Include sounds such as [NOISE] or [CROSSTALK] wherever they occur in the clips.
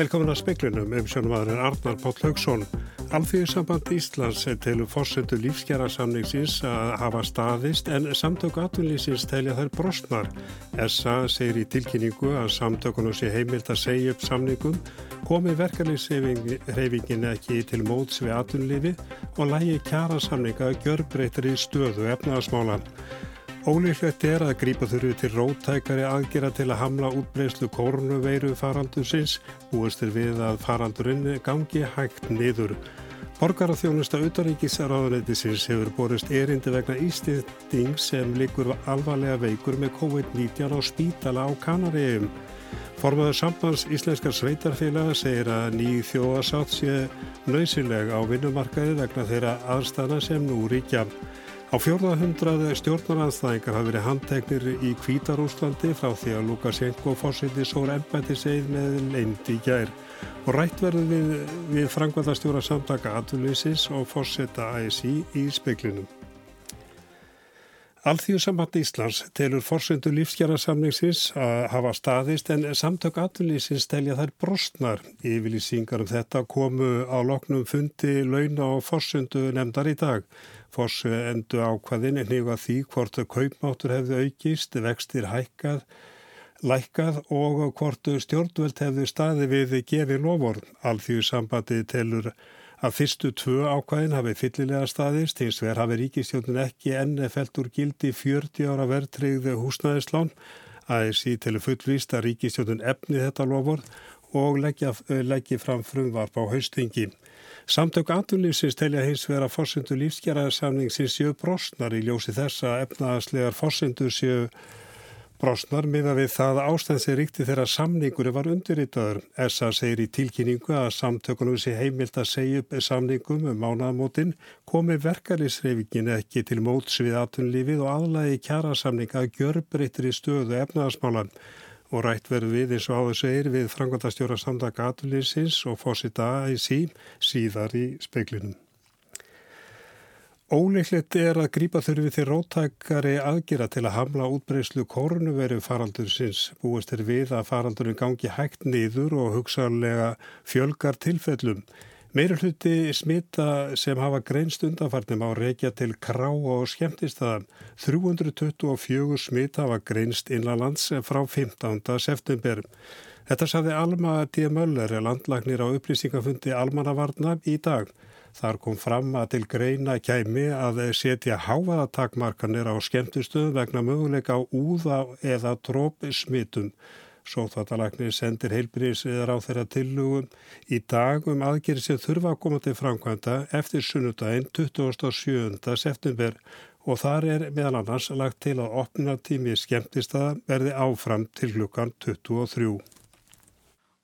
Velkomin að speklunum um sjónumadurinn Arnar Páll Haugsson. Alþjóðsamband Íslands til fórsendu lífskjara samningsins að hafa staðist en samtöku atvinnlýsins telja þær brostnar. SA segir í tilkynningu að samtökunum sé heimilt að segja upp samningum, komi verkefliðsreifingin ekki til móts við atvinnlýfi og lægi kjara samninga að gjör breytri stöðu efnaðasmálan. Ólíklegt er að grípa þurfi til róttækari aðgera til að hamla útbreyslu kórnuveiru faraldusins, búistir við að faraldurinn gangi hægt niður. Borgarþjónusta utaríkisraðunætisins hefur borist erindi vegna ístýtting sem likur alvarlega veikur með COVID-19 á spítala á Kanaríum. Formaður sambands Íslenskar sveitarfélaga segir að ný þjóðasátt sé nöysileg á vinnumarkaði vegna þeirra aðstana sem nú ríkja. Á fjórðahundraði stjórnaranstæðingar hafi verið handtegnir í Kvítarúslandi frá því að Lukashenko fórsiti sór ennbætti segið með leind í gær og rætt verður við, við frangvallastjóra samtaka atvinnlýsins og fórseta ASI í speklinum. Alþjóðsamband Íslands telur fórsendu lífsgjara-samningsins að hafa staðist en samtök atvinnlýsins telja þær brostnar. Yfirlýsingar um þetta komu á loknum fundi launa og fórsendu nefndar í dag. Fossu endu ákvaðin en hniga því hvort kaupmáttur hefði aukist, vextir hækkað, lækkað og hvort stjórnvöld hefði staði við gefið lofur. Alþjóðu sambandi telur að fyrstu tvö ákvaðin hafi fyllilega staðist, hins vegar hafi ríkistjórnun ekki enn felt úr gildi 40 ára verðtreyðu húsnæðislán. ASI telur fullvíst að ríkistjórnun efni þetta lofur og leggja, leggja fram frumvarp á haustingi. Samtök atvinnlýfsins telja hins vera fórsendu lífsgerðarsamningsins séu brostnar í ljósi þessa efnaðaslegar fórsendu séu brostnar miða við það ástæðsir ríkti þegar samningur var undirritaður. SA segir í tilkynningu að samtökunum sé heimilt að segja upp samningum um mánaðamótin komi verkefnisreifingin ekki til móts við atvinnlífið og aðlægi kjara samninga að gjör breyttir í stöðu efnaðasmálan og rætt verður við eins og áður segir við frangvandastjóra samtaka aturlýsins og fósita AIC síðar í speiklinum. Óleiklegt er að grípa þurfi til róttækari aðgjera til að hamla útbreyslu kórnuveru faraldursins. Búist er við að faraldurinn gangi hægt niður og hugsaðlega fjölgar tilfellum. Meira hluti smita sem hafa greinst undanfarnum á reykja til krá og skemmtistaðan. 324 smita hafa greinst innanlands frá 15. september. Þetta saði Alma D. Möller, landlagnir á upplýsingafundi Almannavarna í dag. Þar kom fram að til greina kæmi að setja háaðatakmarkanir á skemmtistöðum vegna möguleika á úða eða tróp smitum. Sóþáttalagnir sendir heilbríðsviðar á þeirra tillugum í dag um aðgerið sem þurfa að koma til framkvæmda eftir sunnudaginn 27. september og þar er meðal annars lagt til að opna tími skemmtistaða verði áfram til klukkan 23.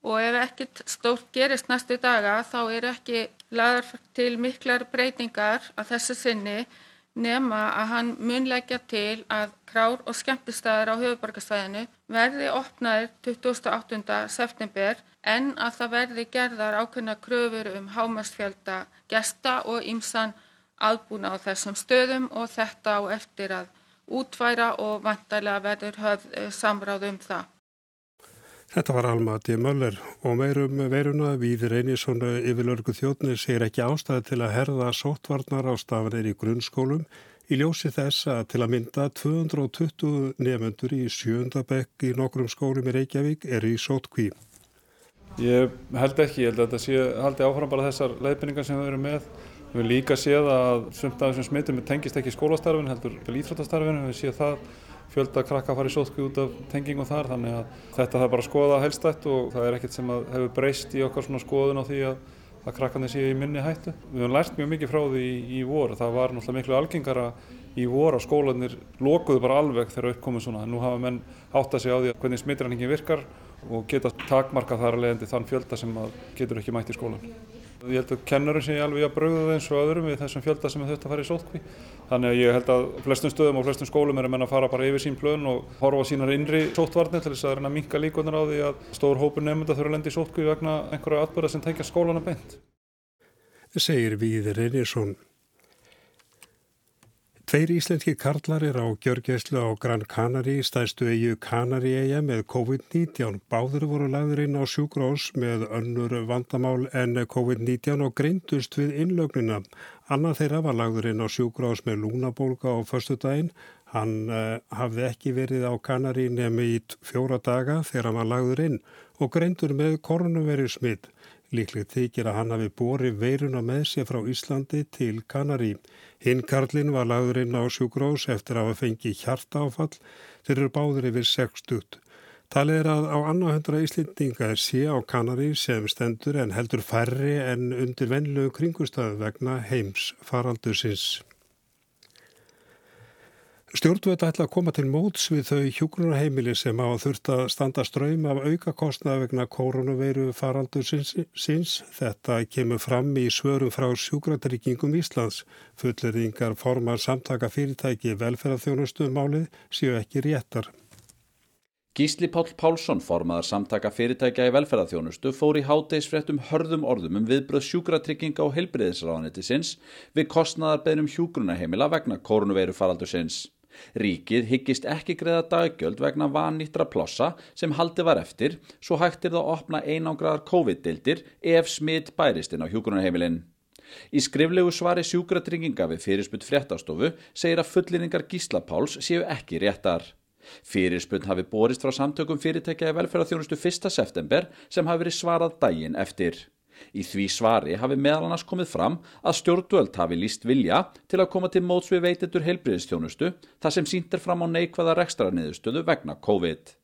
Og ef ekkert stórt gerist næstu daga þá er ekki laðar til miklar breytingar að þessu sinni nema að hann munleggja til að krár og skemmtistæðar á höfuborgarsvæðinu verði opnaðir 28. september en að það verði gerðar ákveðna kröfur um hámastfjölda gesta og ímsan aðbúna á þessum stöðum og þetta á eftir að útværa og vantarlega verður höfð eh, samráð um það. Þetta var Alma D. Möller og meirum veiruna við Reynisson yfirlörgu þjóðnir segir ekki ástæði til að herða sóttvarnar á stafanir í grunnskólum í ljósi þess að til að mynda 220 nefnendur í sjöndabekk í nokkrum skólum í Reykjavík er í sóttkví. Ég held ekki, ég held að þetta sé haldi áfram bara þessar leiðbynningar sem við erum með. Við hefum líka séð að sumt af þessum smittum tengist ekki skólastarfin, heldur íþróttastarfin, við séð það fjölda krakka að fara í sótkví út af tengingum þar þannig að þetta þarf bara að skoða helstætt og það er ekkert sem hefur breyst í okkar svona skoðun á því að, að krakkarnir séu í minni hættu. Við hefum lært mjög mikið frá því í, í vor, það var náttúrulega miklu algengara í vor að skólanir lokuðu bara alveg þegar uppkomið svona. Nú hafa menn átt að segja á því að hvernig smittræningin virkar og geta takmarka þar að leiðandi þann fjölda sem getur ekki mætt í skólan. Ég held að kennurum sé alveg að bröðu eins og öðrum við þessum fjölda sem fara í sótkví. Þannig að ég held að flestum stöðum og flestum skólum er að menna að fara bara yfir sín plön og horfa sínar innri sóttvarnir til þess að reyna að minka líkunar á því að stór hópur nefnda þurfa að lendi í sótkví vegna einhverja atbyrða sem tengja skólana beint. Segir Víður Einarsson. Tveir íslenski karlar er á gjörgæslu á Gran Canari, stæðstu eigu Canari-eiga með COVID-19. Báður voru lagður inn á sjúkrós með önnur vandamál en COVID-19 og greindust við innlögnina. Annað þeirra var lagður inn á sjúkrós með lúnabólka á förstu daginn. Hann uh, hafði ekki verið á Canari nefni í fjóra daga þegar hann var lagður inn og greindur með koronaviru smitt. Líklegt þykir að hann hafi borið veiruna með sér frá Íslandi til Kanari. Hinn Karlin var lagður inn á sjúgrós eftir að hafa fengið hjarta áfall. Þeir eru báður yfir 60. Talið er að á annað hundra Íslendinga er sé á Kanari sem stendur en heldur færri en undir vennlegu kringustöðu vegna heims faraldusins. Stjórnvöld ætla að koma til móts við þau hjókunarheimili sem hafa þurft að standa ströym af aukakostnaða vegna koronaveiru faraldur síns. Þetta kemur fram í svörum frá sjúkratryggingum Íslands. Fulleringar formar samtaka fyrirtæki velferðarþjónustu málið séu ekki réttar. Gísli Pál Pálsson, formaðar samtaka fyrirtækja í velferðarþjónustu, fór í hátegisfréttum hörðum orðum um viðbröð sjúkratrygginga og heilbriðisráðanettisins við kostnaðarbeðnum hjúgrunarheimila vegna koronaveiru faraldur síns. Ríkið hyggist ekki greiða daggjöld vegna vannýttra plossa sem haldi var eftir svo hægt er það að opna einangraðar COVID-dildir ef smitt bærist inn á hjúgrunarheimilin. Í skriflegu svari sjúkratrygginga við fyrirspunt fréttastofu segir að fullinningar gíslapáls séu ekki réttar. Fyrirspunt hafi borist frá samtökum fyrirtækja í velferðarþjónustu 1. september sem hafi verið svarað daginn eftir. Í því svari hafi meðal annars komið fram að stjórnvöld hafi líst vilja til að koma til móts við veitendur heilbriðistjónustu þar sem síndir fram á neikvæða rekstrarniðurstöðu vegna COVID.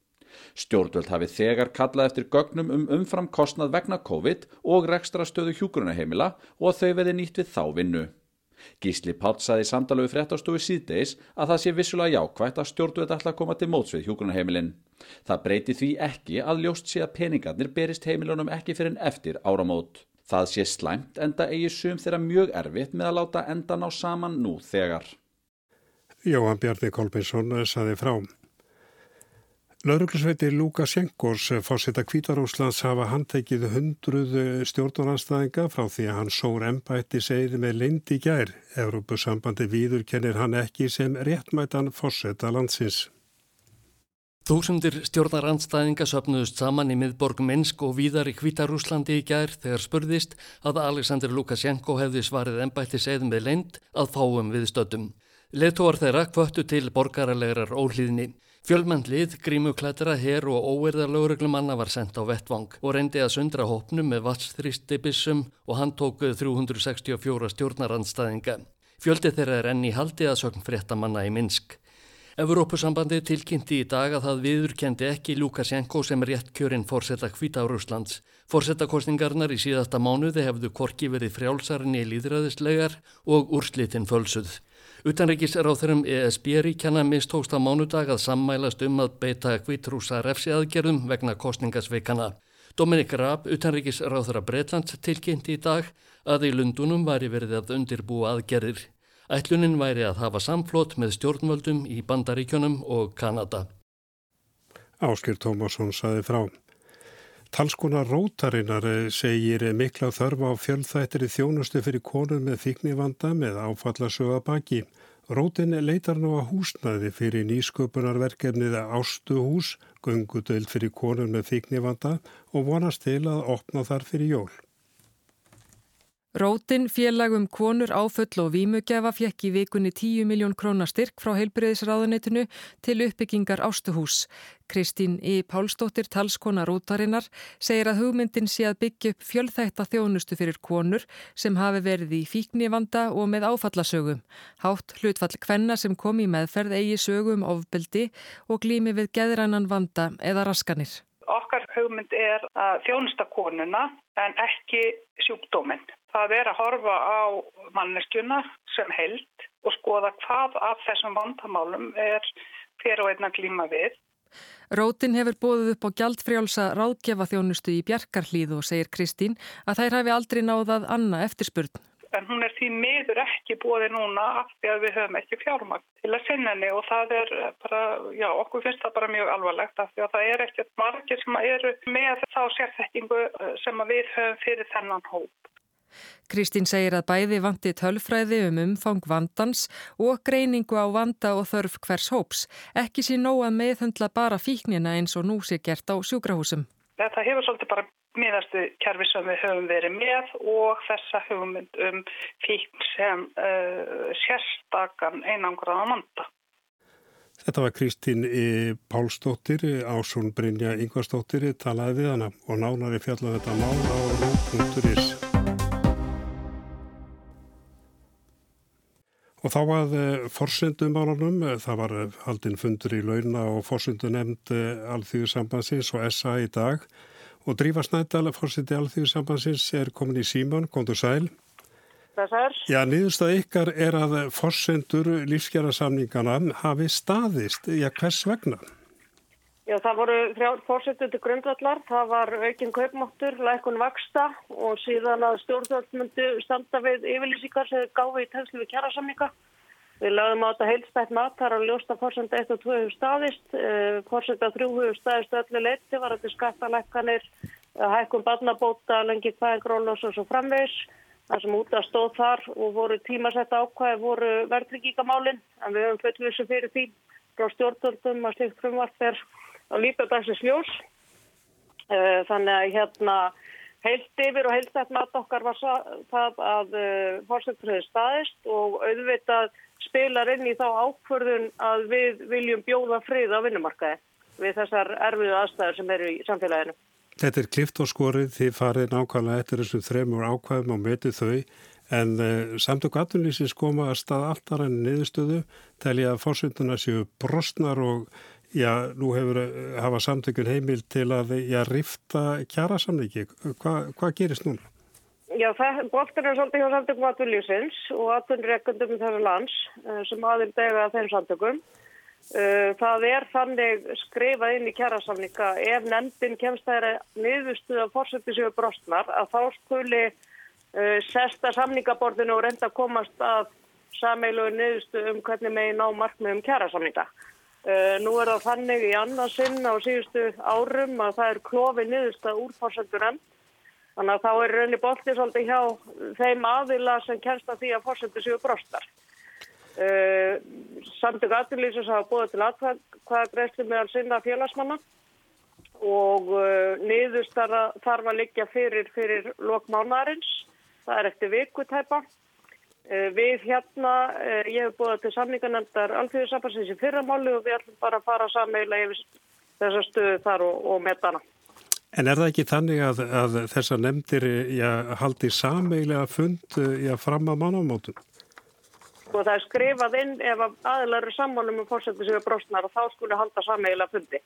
Stjórnvöld hafi þegar kallað eftir gögnum um umfram kostnað vegna COVID og rekstrastöðu hjúgrunaheimila og að þau veði nýtt við þá vinnu. Gísli Páll saði í samtalegu fréttastofu síðdeis að það sé vissulega jákvægt að stjórnvöld ætla að koma til móts við hjúgrunarheimilin. Það breyti því ekki að ljóst sé að peningarnir berist heimilunum ekki fyrir en eftir áramót. Það sé slæmt enda eigi sum þeirra mjög erfitt með að láta endan á saman nú þegar. Jóhann Bjarni Kolbinsson saði frá. Lauruglusveiti Lukasjenkos fórseta Kvítarúslands hafa handtekið hundruð stjórnarnanstæðinga frá því að hann sór ennbætti segði með lind í gær. Európusambandi víður kennir hann ekki sem réttmætan fórseta landsins. Þúsundir stjórnaranstæðinga söpnuðust saman í miðborg Minsk og víðar í Kvítarúslandi í gær þegar spurðist að Alexander Lukasjenko hefði svarið ennbætti segð með lind að fáum við stöldum. Letóar þeirra kvöttu til borgaralegar óhlýðni. Fjölmennlið, grímuklættra, her og óerðarlögreglumanna var sendt á vettvang og reyndi að sundra hópnum með vatsþrýstibissum og hann tók 364 stjórnaranstæðinga. Fjöldi þeirra er enn í haldi að sögn fréttamanna í Minsk. Evrópusambandi tilkynnti í dag að það viðurkendi ekki Lukasjenko sem rétt kjörinn fórsetta Hvítárúslands. Fórsettakostningarnar í síðasta mánuði hefðu korki verið frjálsarinn í líðræðislegar og úrslitinn fölsuð. Utanrikisráþurum ESB-ríkjana mistókst á mánudag að sammælast um að beita Hvítrúsa refsiaðgerðum vegna kostningasveikana. Dominik Raab, utanrikisráþura Breitlands, tilkynnti í dag að í Lundunum væri verið að undirbúa aðgerðir. Ætlunin væri að hafa samflót með stjórnvöldum í Bandaríkjónum og Kanada. Áskil Tómasson saði frá. Talskona Rótarinnar segir mikla þörfa á fjölþættir í þjónustu fyrir konur með fíknivanda með áfallasöga baki. Rótin leitar nú að húsnaði fyrir nýsköpunarverkefnið Ástuhús, gungudöld fyrir konur með fíknivanda og vonast til að opna þar fyrir jól. Rótin félagum konur áfull og vímugjafa fjekk í vikunni 10 miljón krónar styrk frá heilbreyðisráðunetinu til uppbyggingar ástuhús. Kristín E. Pálsdóttir, talskona Rótarinnar, segir að hugmyndin sé að byggja upp fjölþætta þjónustu fyrir konur sem hafi verið í fíknivanda og með áfallasögum. Hátt hlutfall kvenna sem kom í meðferð eigi sögum ofbeldi og glými við geðrannan vanda eða raskanir. Okkar hugmynd er að þjónusta konuna en ekki sjúkdóminn. Það er að horfa á manneskjuna sem held og skoða hvað af þessum vandamálum er fyrir og einna glíma við. Rótin hefur bóðið upp á gjaldfrjálsa ráðgefa þjónustu í Bjarkarhlíð og segir Kristín að þær hafi aldrei náðað anna eftirspurn. En hún er því miður ekki bóðið núna af því að við höfum ekki fjármagn til að sinna henni og það er bara, já, okkur finnst það bara mjög alvarlegt af því að það er ekkert margir sem eru með þá sérþekkingu sem við höfum fyrir þennan hóp. Kristín segir að bæði vanti tölfræði um umfang vandans og greiningu á vanda og þörf hvers hóps. Ekki sé nóg að meðhundla bara fíknina eins og nú sé gert á sjúkrahúsum. Þetta hefur svolítið bara miðastu kerfi sem við höfum verið með og þessa hugmynd um fíkn sem uh, sérstakann einangraða manda. Þetta var Kristín e. Pálsdóttir, Ásún Brynja Yngvarsdóttir talaði við hana og nánari fjallaði þetta mál á rú.is. Og þá var forsendumálunum, það var haldinn fundur í launa og forsendu nefnd alþjóðsambansins og SA í dag og Drífa Snædal, fórseti alþjóðsambansins, er komin í síman, kontur sæl. Þessar. Já, niðurstað ykkar er að forsendur lífsgjara hafi staðist. Já, hvers vegna? Já, það voru fórsendur til grundvallar. Það var aukinn kaupmáttur, lækun vaksta og síðan að stjórnvöldmundu standa við yfirlýsingar sem gáði í tegnslu við kjærasamninga. Við lögum á þetta heilstætt mat, það er að ljósta fórsenda 1 og 2 hefur staðist. Fórsenda 3 hefur staðist öllu leiti, var þetta skattalækkanir, hækkun barnabóta, lengi hvaðingrólos og svo framvegs. Það sem út að stóð þar og voru tímasetta ákvæði voru verðlíkíkamálinn en við höfum fullvísu fyrir því frá stjórnvöldum að slikt frumvart er á lífadagsins ljós. Þannig að hérna heilt yfir og heilstætt mat okkar var það að fórsendur hefur staðist og auðvitað spilar inn í þá ákvörðun að við viljum bjóða frið á vinnumarkaði við þessar erfiðu aðstæður sem eru í samfélaginu. Þetta er klift og skorið, þið farið nákvæmlega eftir þessum þremur ákvæðum og metið þau en uh, samtök aðunlýsins koma að stað alltaf enn niðurstöðu telja að fórsenduna séu brostnar og já, nú hefur hafa samtökun heimil til að já, rifta kjara samleiki. Hva, hvað gerist núna? Já, boltin er svolítið hjá samtökum aðunlýsins og aðunrekundum þessar lands sem aðeins dega þeim samtökum. Það er þannig skrifað inn í kjærasamninga ef nefndin kemst þeirra niðurstuð af fórsetið séu brostnar að þá skuli sesta samningaborðinu og reynda að komast að sameilu niðurstuð um hvernig megin ná markmiðum kjærasamninga. Uh, nú er það þannig í annarsinn á síðustu árum að það er klofi niðurstuð úr fórsetur nefnd. Þannig að þá er raunni boltið svolítið hjá þeim aðila sem kemst að því að fórsetið séu brostnar. Uh, samtök aðlýsins hafa búið til aðkvæða greiðslu meðal sinna félagsmanna og uh, niðurstara þarf að liggja fyrir fyrir lokmánarins, það er eftir vikutæpa. Uh, við hérna, ég hef búið til samninganendar alþjóðsabansins í fyrramáli og við ætlum bara að fara sammeila yfir þessa stöðu þar og, og með dana. En er það ekki þannig að, að þessar nefndir já, haldi sammeila fund já, fram að mannamótum? og það er skrifað inn ef aðlar eru sammálum um fórsetu sem er brostnar og þá skulle halda sammeila fundi.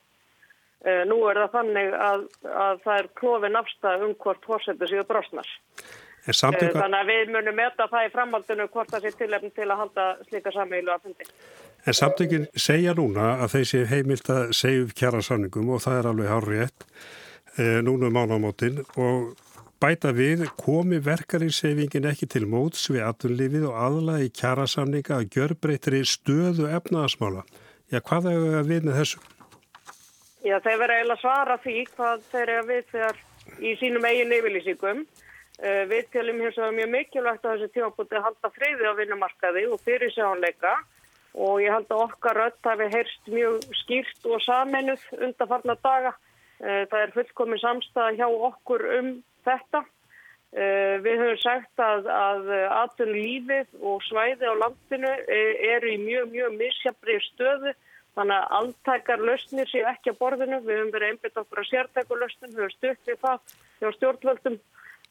Nú er það þannig að, að það er klófin afstæð um hvort fórsetu sem er brostnar. Samtöka... Þannig að við munum meta það í framhaldinu hvort það sé tilefn til að halda slíka sammeilu að fundi. En samtökin segja núna að þeir sé heimilt að segja upp kjara samningum og það er alveg hár rétt uh, núna um ánamótin og Bæta við komi verkarinsefingin ekki til móts við atunlifið og aðlaði kjærasamninga að gjörbreytri stöðu efnaðasmála. Já, hvað er það við með þessu? Já, þeir verða eiginlega svara því hvað þeir eru við þegar í sínum eigin yfirlýsingum. Við tjálum hér svo mjög mikilvægt að þessi tímabúti halda friði á vinnumarkaði og fyrir sjónleika og ég held að okkar öll hafi heyrst mjög skýrt og samenuð undarfarnar daga. Það er fullkomin samstæða hjá okkur um þetta. Uh, við höfum sagt að, að atun lífið og svæði á landinu eru í mjög, mjög misjafrið stöðu. Þannig að alltækar lausnir séu ekki á borðinu. Við höfum verið einbit okkur að sértæku lausnum, við höfum stutt við það hjá stjórnvöldum.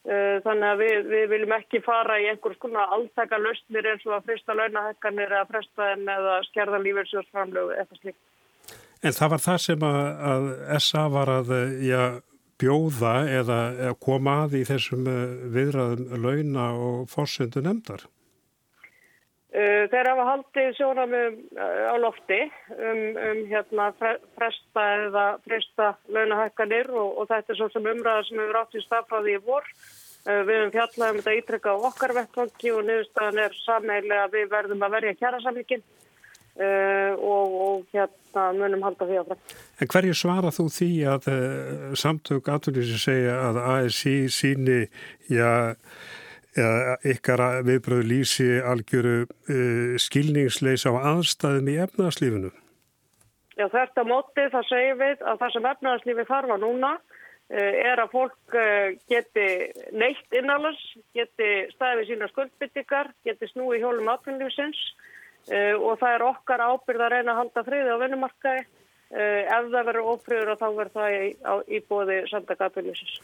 Uh, þannig að við, við viljum ekki fara í einhvers konar alltækar lausnir eins og að frista launahekkanir eða fresta þeim eða skerða lífelsjóðsframlögu eitthvað slíkt. En það var það sem að, að SA var að, já, bjóða eða koma að í þessum viðræðum launa og fórsöndu nefndar? Þeir hafa haldið sjónamum á lofti um, um hérna, fresta eða fresta launahækkanir og, og þetta er svo sem umræðar sem hefur átt í stafráði í vor. Við hefum fjallað um þetta ítrekka á okkar vettvangi og niðurstaðan er sammeiglega að við verðum að verja kjærasamlíkinn. Uh, og, og hérna munum halda því áfram. En hverju svara þú því að uh, samtök aðlýsi segja að ASI síni já, eða ykkar viðbröðu lýsi algjöru uh, skilningsleis á aðstæðum í efnaðslífinu? Já, þetta mótið það segir við að það sem efnaðslífi þarfa núna uh, er að fólk uh, geti neitt innalans, geti staðið sína skuldbyttikar, geti snúi hjólum atvinnlífsins og það er okkar ábyrð að reyna að halda friði á vinnumarkaði. Ef það verður ófröður og þá verður það í, í bóði samtaka atvinnlífsins.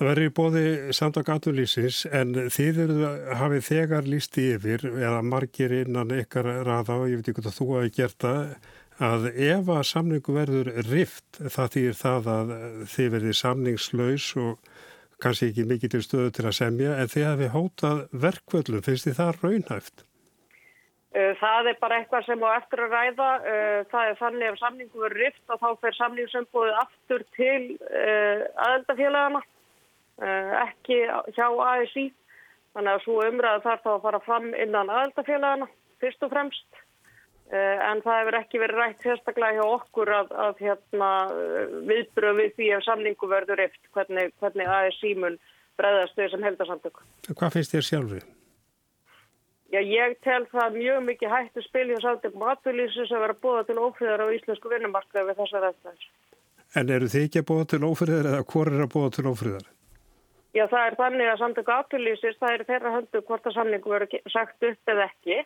Það verður í bóði samtaka atvinnlífsins en þið eru, hafið þegar lísti yfir eða margir innan ykkar raða og ég veit ekki hvað þú hafi gert það að ef að samningu verður rift það þýr það að þið verður samningslaus og kannski ekki mikið til stöðu til að semja en þið hafi hótað verkvöldum, finnst þið það raunhæft? Það er bara eitthvað sem á eftir að ræða. Það er þannig ef samningu verður rift og þá fer samningssömbuðið aftur til aðeldafélagana, ekki hjá ASI. Þannig að svo umræðu þarf þá að fara fram innan aðeldafélagana fyrst og fremst. En það hefur ekki verið rætt sérstaklega hjá okkur að, að hérna, viðbröð við því ef samningu verður rift, hvernig, hvernig ASI mun breyðast þau sem heldarsamtöku. Hvað finnst þér sjálfið? Já, ég tel það mjög mikið hættu spil hjá samtökum verður að búa til ófríðar á íslensku vinnumarkaði við þessar aðstæðis. En eru þið ekki að búa til ófríðar eða hvort er að búa til ófríðar? Já, það er þannig að samtöku aðfylgísu, það er þeirra höndu hvort að samningu verður sagt upp eða ekki.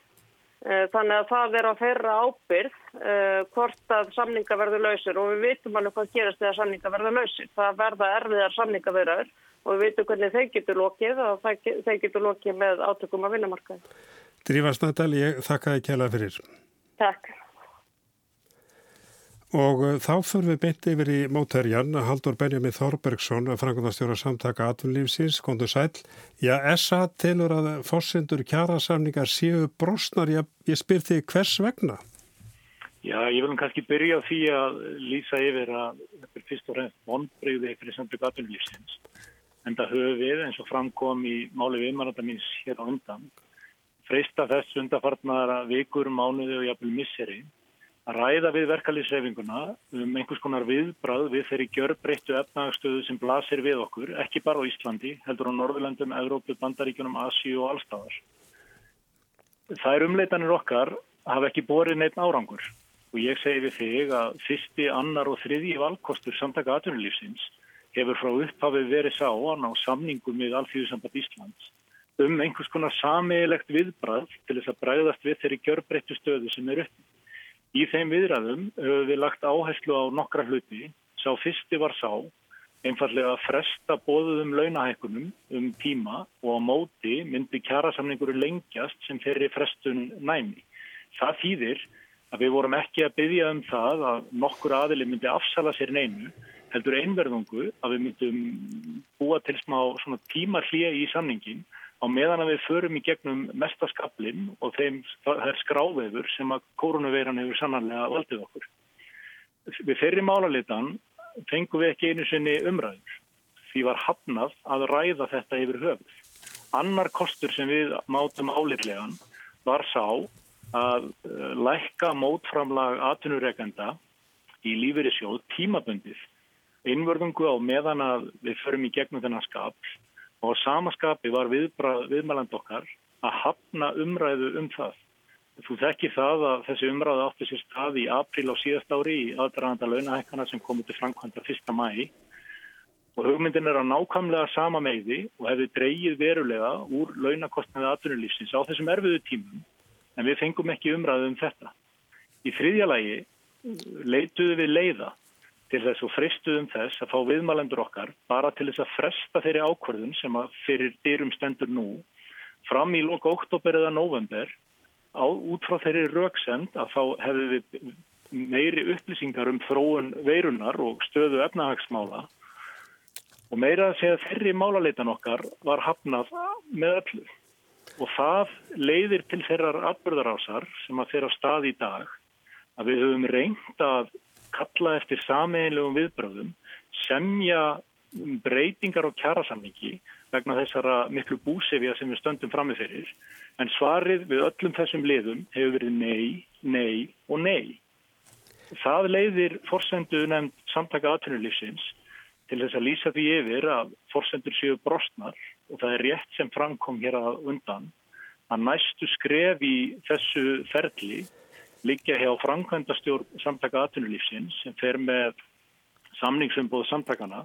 Þannig að það er á þeirra ábyrð hvort að samninga verður lausir og við vitum alveg hvað gerast þegar samninga verður lausir. Það verða erfiðar samninga verður og við veitum hvernig þeir getur lokið og þeir getur lokið með átökum að vinnumarkaði. Drífa Snædal, ég þakka þið kjæla fyrir. Takk. Og uh, þá fyrir við beint yfir í mótærjan að Haldur Benjamin Þorbergsson, frangundastjóra samtaka atvinnlífsins, kontur sæl. Já, SA tilur að fórsendur kjærasamningar séu brosnar. Ég, ég spyr því hvers vegna? Já, ég vil kannski byrja á því að lýsa yfir að þetta er fyrst og fremst vonbreyði fyrir samtaka atvinnlífsins. En það höfum við eins og framkom í máli viðmarandamins hér á undan. Freista þess undarfarnar vikur, mánuði og jafnvel misseri að ræða við verkalýsreifinguna um einhvers konar viðbrað við þeirri gjörbreyttu efnagstöðu sem blasir við okkur, ekki bara á Íslandi, heldur á Norðurlandum, Evrópu, Bandaríkunum, Asíu og allstafar. Það er umleitanir okkar hafa ekki borið neitt árangur og ég segi við þig að fyrsti, annar og þriði valkostur samtaka atvinnulífsins hefur frá upphafið verið sá að ná samningum við Alþjóðsamband Íslands um einhvers konar sameigilegt viðbrað til þess að bræðast við þeirri gjörbreyttu stöðu sem er upp. Í þeim viðræðum höfum við lagt áherslu á nokkra hluti. Sá fyrsti var sá, einfallega að fresta bóðuðum launahækkunum um tíma og á móti myndi kjærasamningur lengjast sem þeirri frestun næmi. Það þýðir að við vorum ekki að byggja um það að nokkur aðili myndi afsala sér neinu heldur einverðungu að við myndum búa til smá tímarhlýja í samningin á meðan að við förum í gegnum mestaskablin og þeim þær skráveifur sem að koronaveiran hefur sannarlega valdið okkur. Við þeirri málalitan fengum við ekki einu sinni umræður. Því var hafnað að ræða þetta yfir höfuð. Annar kostur sem við mátum álirlegan var sá að eh, lækka mótframlag atvinnureikenda í lífeyrisjóð tímabundið innvörðungu á meðan að við förum í gegnum þennan skapl og samaskapi var viðmæland okkar að hafna umræðu um það. Þú þekkir það að þessi umræðu átti sér stað í april á síðast ári í aðdraðanda launahækana sem komið til framkvæmda 1. mæi og hugmyndin er að nákvæmlega sama meði og hefði dreyið verulega úr launakostnaði aðrunulífsins á þessum erfiðu tímum en við fengum ekki umræðu um þetta. Í þriðja lagi leituðu við leiða til þess og fristuðum þess að fá viðmælendur okkar bara til þess að fresta þeirri ákvörðun sem að fyrir dyrum stendur nú fram í loka oktober eða november á, út frá þeirri rauksend að þá hefðu við meiri upplýsingar um þróun veirunar og stöðu efnahagsmála. Og meira að segja þeirri málaleitan okkar var hafnað með öllu. Og það leiðir til þeirrar atbyrðarásar sem að þeirra stað í dag að við höfum reynd að kalla eftir sameinlegum viðbröðum, semja breytingar á kjærasamningi vegna þessara miklu búsefja sem við stöndum framið fyrir, en svarið við öllum þessum liðum hefur verið nei, nei og nei. Það leiðir forsendu nefnd samtaka aðtunulífsins til þess að lýsa því yfir að forsendur séu brostnar og það er rétt sem framkom hér að undan að næstu skref í þessu ferli liggja hjá framkvæmdastjórn samtaka aðtunulífsins sem fer með samningsumbóð samtakana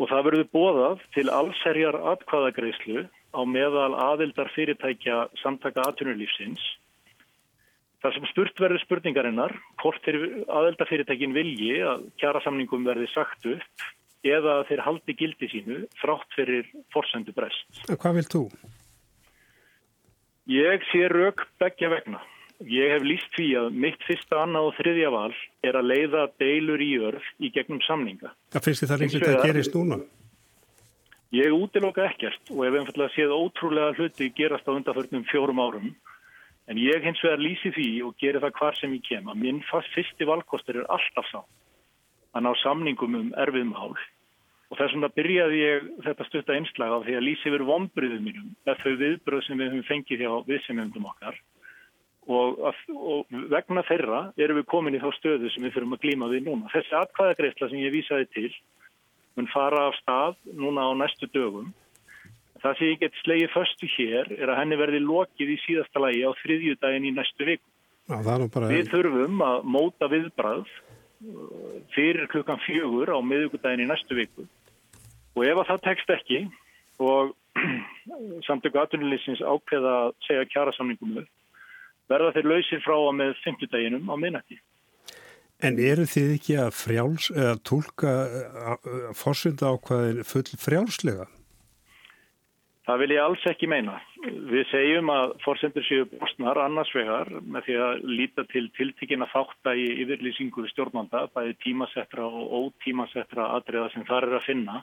og það verður bóðað til allserjar atkvaðagreyslu á meðal aðildar fyrirtækja samtaka aðtunulífsins. Það sem spurt verður spurningarinnar, hvort þeir aðildar fyrirtækin vilji að kjara samningum verði sagt upp eða þeir haldi gildi sínu frátt fyrir forsendu brest. Hvað vilt þú? Ég sé rauk begja vegna. Ég hef líst því að mitt fyrsta, annað og þriðja val er að leiða deilur í örf í gegnum samninga. Það finnst þið það líklegt að gerist núna? Ég útiloka ekkert og hef einfallega séð ótrúlega hluti gerast á undarförnum fjórum árum. En ég hins vegar lýsi því og geri það hvar sem ég kem að minn fyrsti valkostur er alltaf sá að ná samningum um erfiðum hál. Og þess vegna byrjaði ég þetta stutta einslag á því að lýsi verið vonbriðum mínum með þau viðbröð sem við höfum fengið hjá viðsemjöndum okkar og, og vegna þeirra erum við komin í þá stöðu sem við fyrir að glíma við núna. Þessi atkvæðagreifla sem ég vísaði til mun fara af stað núna á næstu dögum. Það sem ég get slegið förstu hér er að henni verði lokið í síðasta lagi á þriðju daginn í næstu viku. Já, bara... Við þurfum að móta viðbrað uh, fyrir klukkan fjögur á miðugudaginn í næstu viku og ef að það tekst ekki og [CLEARS THROAT] samtöku aðtunulísins ákveða að segja kjara samningum upp verða þeir lausir frá að með 50 daginum á minnati. En eru þið ekki að frjáls, eða tólka fórsynda ákvaðin full frjálslega? Það vil ég alls ekki meina. Við segjum að fórsendur séu bostnar annars vegar með því að líta til tiltíkina þátt að í yfirlýsingu stjórnanda, bæði tímasettra og ótímasettra atriða sem þar er að finna.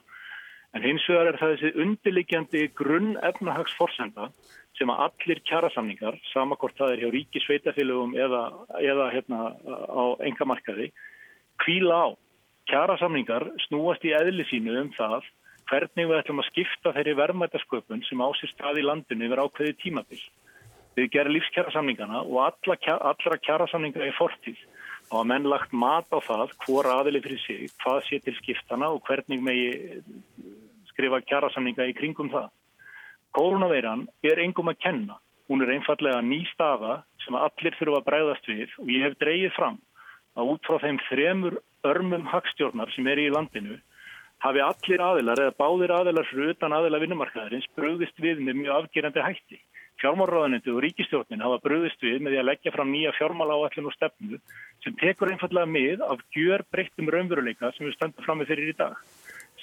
En hins vegar er það þessi undirliggjandi grunn efnahagsforsenda sem að allir kjærasamningar, samakort það er hjá ríki sveitafélögum eða, eða hérna á engamarkaði, kvíla á. Kjærasamningar snúast í eðli sínu um það hvernig við ætlum að skipta þeirri verðmætasköpun sem ásýr stað í landinu yfir ákveði tímabill. Við gerum lífskjærasamningana og alla, allra kjærasamningar er fortíð og að menn lagt mat á það hvor aðili fyrir sig, hvað sé til skiptana og hvernig megi skrifa kjærasamninga í kringum það. Kórunaveiran er engum að kenna. Hún er einfallega ný staða sem allir þurfa að bregðast við og ég hef dreyið fram að út frá þeim þremur örmum hagstjórnar sem er í landinu hafi allir aðilar eða báðir aðilar fyrir utan aðila vinnumarkaðarins bröðist við með mjög afgerandi hætti. Fjármálráðanetu og ríkistjórnin hafa bröðist við með því að leggja fram nýja fjármáláallin og stefnu sem tekur einfallega mið af gjör breyttum raunveruleika sem við stöndum fram með fyrir í dag.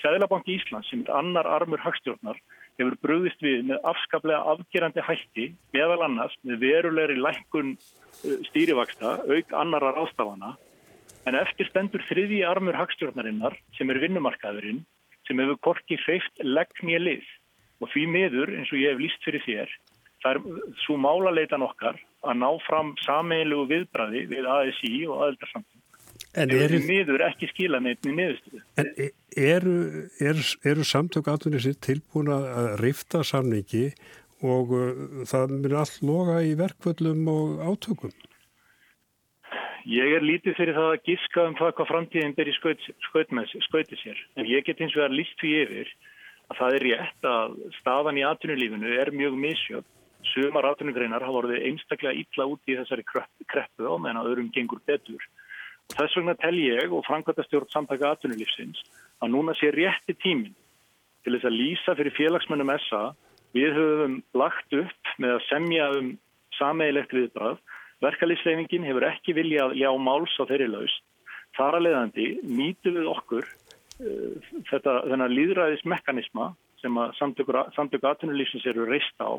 Sæðlabanki Íslands sem er annar armur hagstjórnar hefur brúðist við með afskaplega afgerandi hætti meðal annars með verulegri lækkun uh, stýrivaksta auk annarar ástafana en eftir stendur þriði armur hagstjórnarinnar sem er vinnumarkaðurinn sem hefur korki hreift leggni lið. Og því miður eins og ég hef líst fyrir þér það er svo málaleitan okkar að ná fram sameinlegu viðbræði við ASI og aðeldarsamtum En eru miður ekki skila neitt í niðurstöðu. En e, eru, eru, eru samtök aðtunni tilbúin að rifta samningi og uh, það myndir allt loga í verkvöldum og átökum? Ég er lítið fyrir það að giska um það hvað framtíðin ber í skauti sér. En ég get eins og verið líst því yfir að það er rétt að staðan í atvinnulífinu er mjög misjöfn. Sumar atvinnugreinar hafa voruð einstaklega illa út í þessari kreppu á meðan að öðrum gengur betur. Þess vegna tel ég og framkvæmtastjórn samtaka atvinnulífsins að núna sé rétti tímin til þess að lýsa fyrir félagsmönnum SA við höfum lagt upp með að semja um sameigilegt viðbrað. Verkalýsleifingin hefur ekki viljað ljá máls á þeirri laust. Þar að leiðandi nýtu við okkur uh, þetta, þennan líðræðismekanisma sem að samtöku atvinnulífsins eru reist á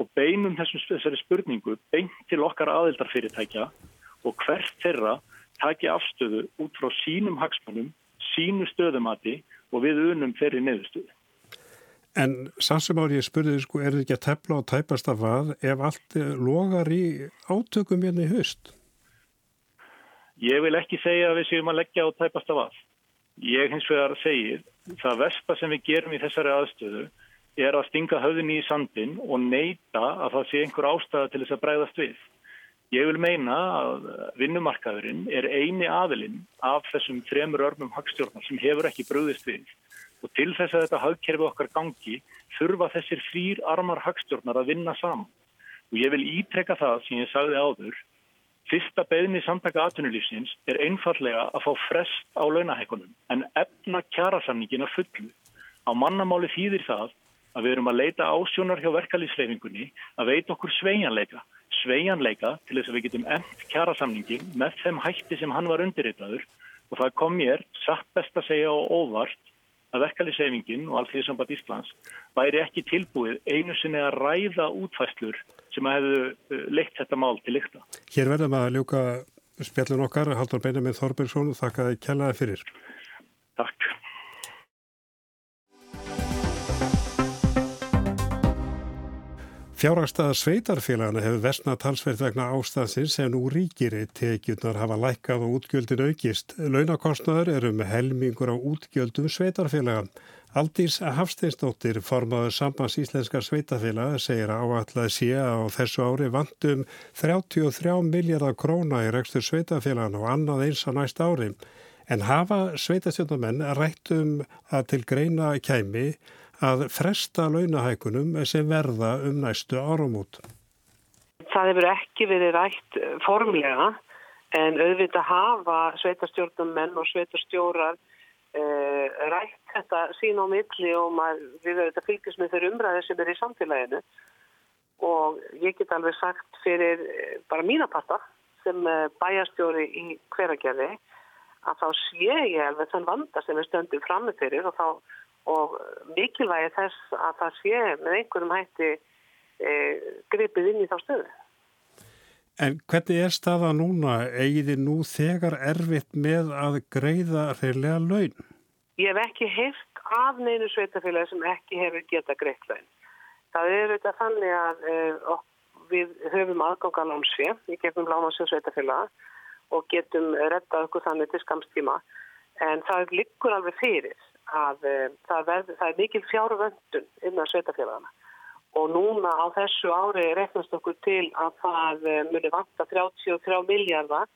og beinum þessum, þessari spurningu beint til okkar aðildarfyrirtækja og hvert þeirra taki afstöðu út frá sínum hagsmunum, sínu stöðumati og við unum þeirri neðustöðu. En sannsum ári ég spurði, sko, er þetta ekki að tefla og tæpast af að ef allt logar í átökum hérna í höst? Ég vil ekki segja að við séum að leggja og tæpast af að. Ég hins vegar segir, það vespa sem við gerum í þessari aðstöðu er að stinga höfðinni í sandin og neyta að það sé einhver ástæða til þess að breyðast við. Ég vil meina að vinnumarkaðurinn er eini aðilinn af þessum þremur örmum hagstjórnar sem hefur ekki bröðist við og til þess að þetta hagkerfi okkar gangi þurfa þessir þrýr armar hagstjórnar að vinna saman. Og ég vil ítrekka það sem ég sagði áður, fyrsta beðni samtaka atvinnulífsins er einfallega að fá frest á launahækunum en efna kjærasamningin að fullu. Á mannamáli þýðir það að við erum að leita ásjónar hjá verkalýsleifingunni að veita okkur sveianleika. Sveianleika til þess að við getum end kjærasamningin með þeim hætti sem hann var undirreitaður og það kom mér satt best að segja og óvart að verkefliðsefingin og allþjóðsamband Íslands væri ekki tilbúið einu sinni að ræða útfæslur sem að hefðu uh, leitt þetta mál til lykta. Hér verðum að ljúka spjallun okkar, Haldur Benjamin Þorbergsson, þakkaði kjallaði fyrir. Takk. Fjárhagstaða sveitarfélagana hefur vestna talsverð vegna ástæðsins en úr ríkiri tekjurnar hafa lækkað og útgjöldin aukist. Launakostnaður eru með helmingur á útgjöldum sveitarfélaga. Aldís Hafsteinsdóttir, formaður sambans íslenskar sveitarfélaga, segir áallega sé að á þessu ári vandum 33 miljardar króna í rekstur sveitarfélagana og annað eins á næst ári. En hafa sveitarstjórnamenn rættum að til greina kæmi að fresta launahækunum sem verða um næstu áramút. Það hefur ekki verið rætt formlega en auðvitað hafa sveitarstjórnum menn og sveitarstjórar uh, rætt þetta sín á milli og við auðvitað fylgjast með þeirra umræði sem er í samfélaginu og ég get alveg sagt fyrir eh, bara mínaparta sem eh, bæjastjóri í hveragerði að þá sé ég alveg þann vanda sem við stöndum fram með fyrir og þá og mikilvægi þess að það sé með einhverjum hætti e, gripið inn í þá stöðu. En hvernig er staða núna? Egiði nú þegar erfitt með að greiða reyðlega laun? Ég hef ekki heilt af neinu sveitafélagi sem ekki hefur geta greitt laun. Það er auðvitað þannig að e, við höfum aðgáka lánsfið í gegnum lánansfið sveitafélaga og getum rettað okkur þannig til skamstíma en það liggur alveg fyrir að uh, það, verð, það er mikil fjárvöndun innan sveitafélagana og núna á þessu ári reknast okkur til að það uh, muni vanta 33 miljardar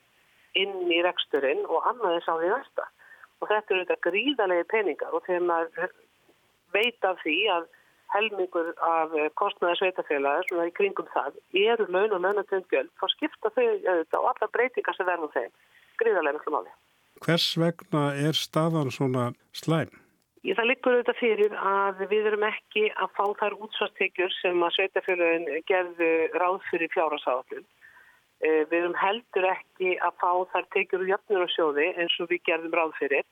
inn í reksturinn og annaðis á því næsta og þetta eru þetta gríðalegi peningar og þegar maður veit af því að helmingur af eh, kostnæða sveitafélagar svona í kringum það eru laun og launatundgjöld þá skipta þau auðvitað og alla breytingar sem verðum þeim. Gríðarlega miklu máli. Hvers vegna er staðan svona slæm? Ég það liggur auðvitað fyrir að við erum ekki að fá þær útsvarstekjur sem að sveitafélagin gerðu ráð fyrir fjárhásáðlun. Eh, við erum heldur ekki að fá þær tekjur úr jöfnunarsjóði eins og við gerðum ráð fyrir.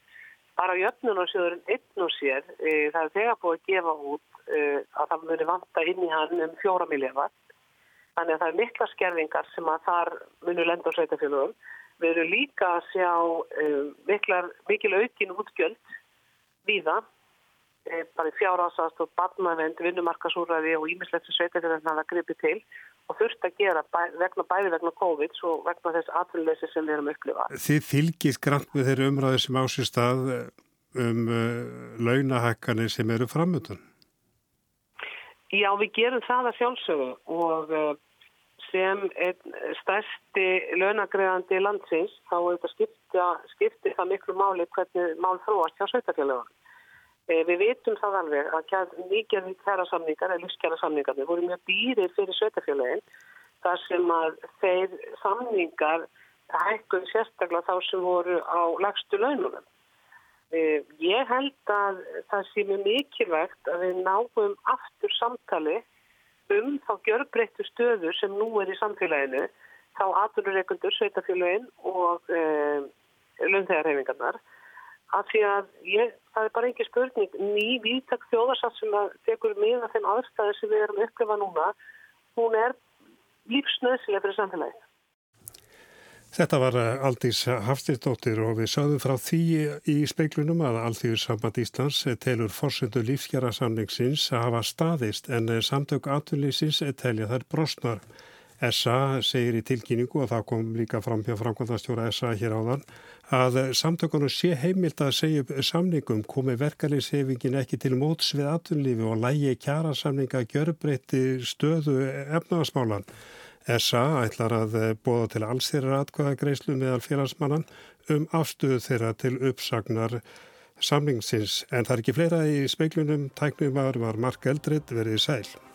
Bara jöfnunarsjóðurinn einn og sér, eh, það er þegar búið að gefa út eh, að það muni vanta inn í hann um fjóra miljardar. Þannig að það er mikla skerfingar sem að þar muni lenda á sveitafélagum. Við erum líka að sjá um, miklar, mikil aukin útgjöld víða, e, bara fjárásast og barnavend, vinnumarkasúræði og ímislegt sem sveitafélagin hafa gripið til og þurft að gera bæ, vegna, bæði vegna COVID og vegna þess aðlunleysi sem við erum upplifað. Þið fylgist grann með þeirri umræði sem ásist að um uh, launahækkanir sem eru framöndan? Já, við gerum það að sjálfsögðu og uh, sem stærsti launagreðandi landsins þá er þetta skipta, skipti það miklu máli hvernig mál þróast hjá sveitafélagunum. E, við veitum það alveg að mikið kæra samningar eða lífskjæra samningar voru mjög dýrir fyrir sveitafélagin þar sem að þeir samningar hækkun sérstaklega þá sem voru á lagstu laununum. E, ég held að það sé mjög mikilvægt að við náum aftur samtali um þá gjörbreyttu stöður sem nú er í samfélaginu þá aðlureikundur, sveitafélagin og e, löndhegarhefingarnar af því að ég, það er bara ekki spurning ný vítak þjóðarsatt sem að tekur með þeim aðstæði sem við erum upplifa núna hún er lífsnöðsilega fyrir samfélaginu Þetta var eh, Aldís Hafstisdóttir og við sögðum frá því í speiklunum að Alþjóðsamband Íslands telur fórsöndu lífskjara samningsins að hafa staðist en samtök aðtunleysins telja þær brosnar. SA segir í tilkynningu og það kom líka fram hjá framkvæmdastjóra SA hér áðan að samtökunum sé heimilt að segja upp samningum komi verkefliðsefingin ekki til móts við aðtunlífi og lægi kjara samninga gjörbreytti stöðu efnagasmálan. SA ætlar að eh, bóða til alls þeirra atkvæða greiðslu meðal félagsmannan um afstöðu þeirra til uppsagnar samningsins. En það er ekki fleira í speiklunum, tæknumar var Mark Eldred verið sæl.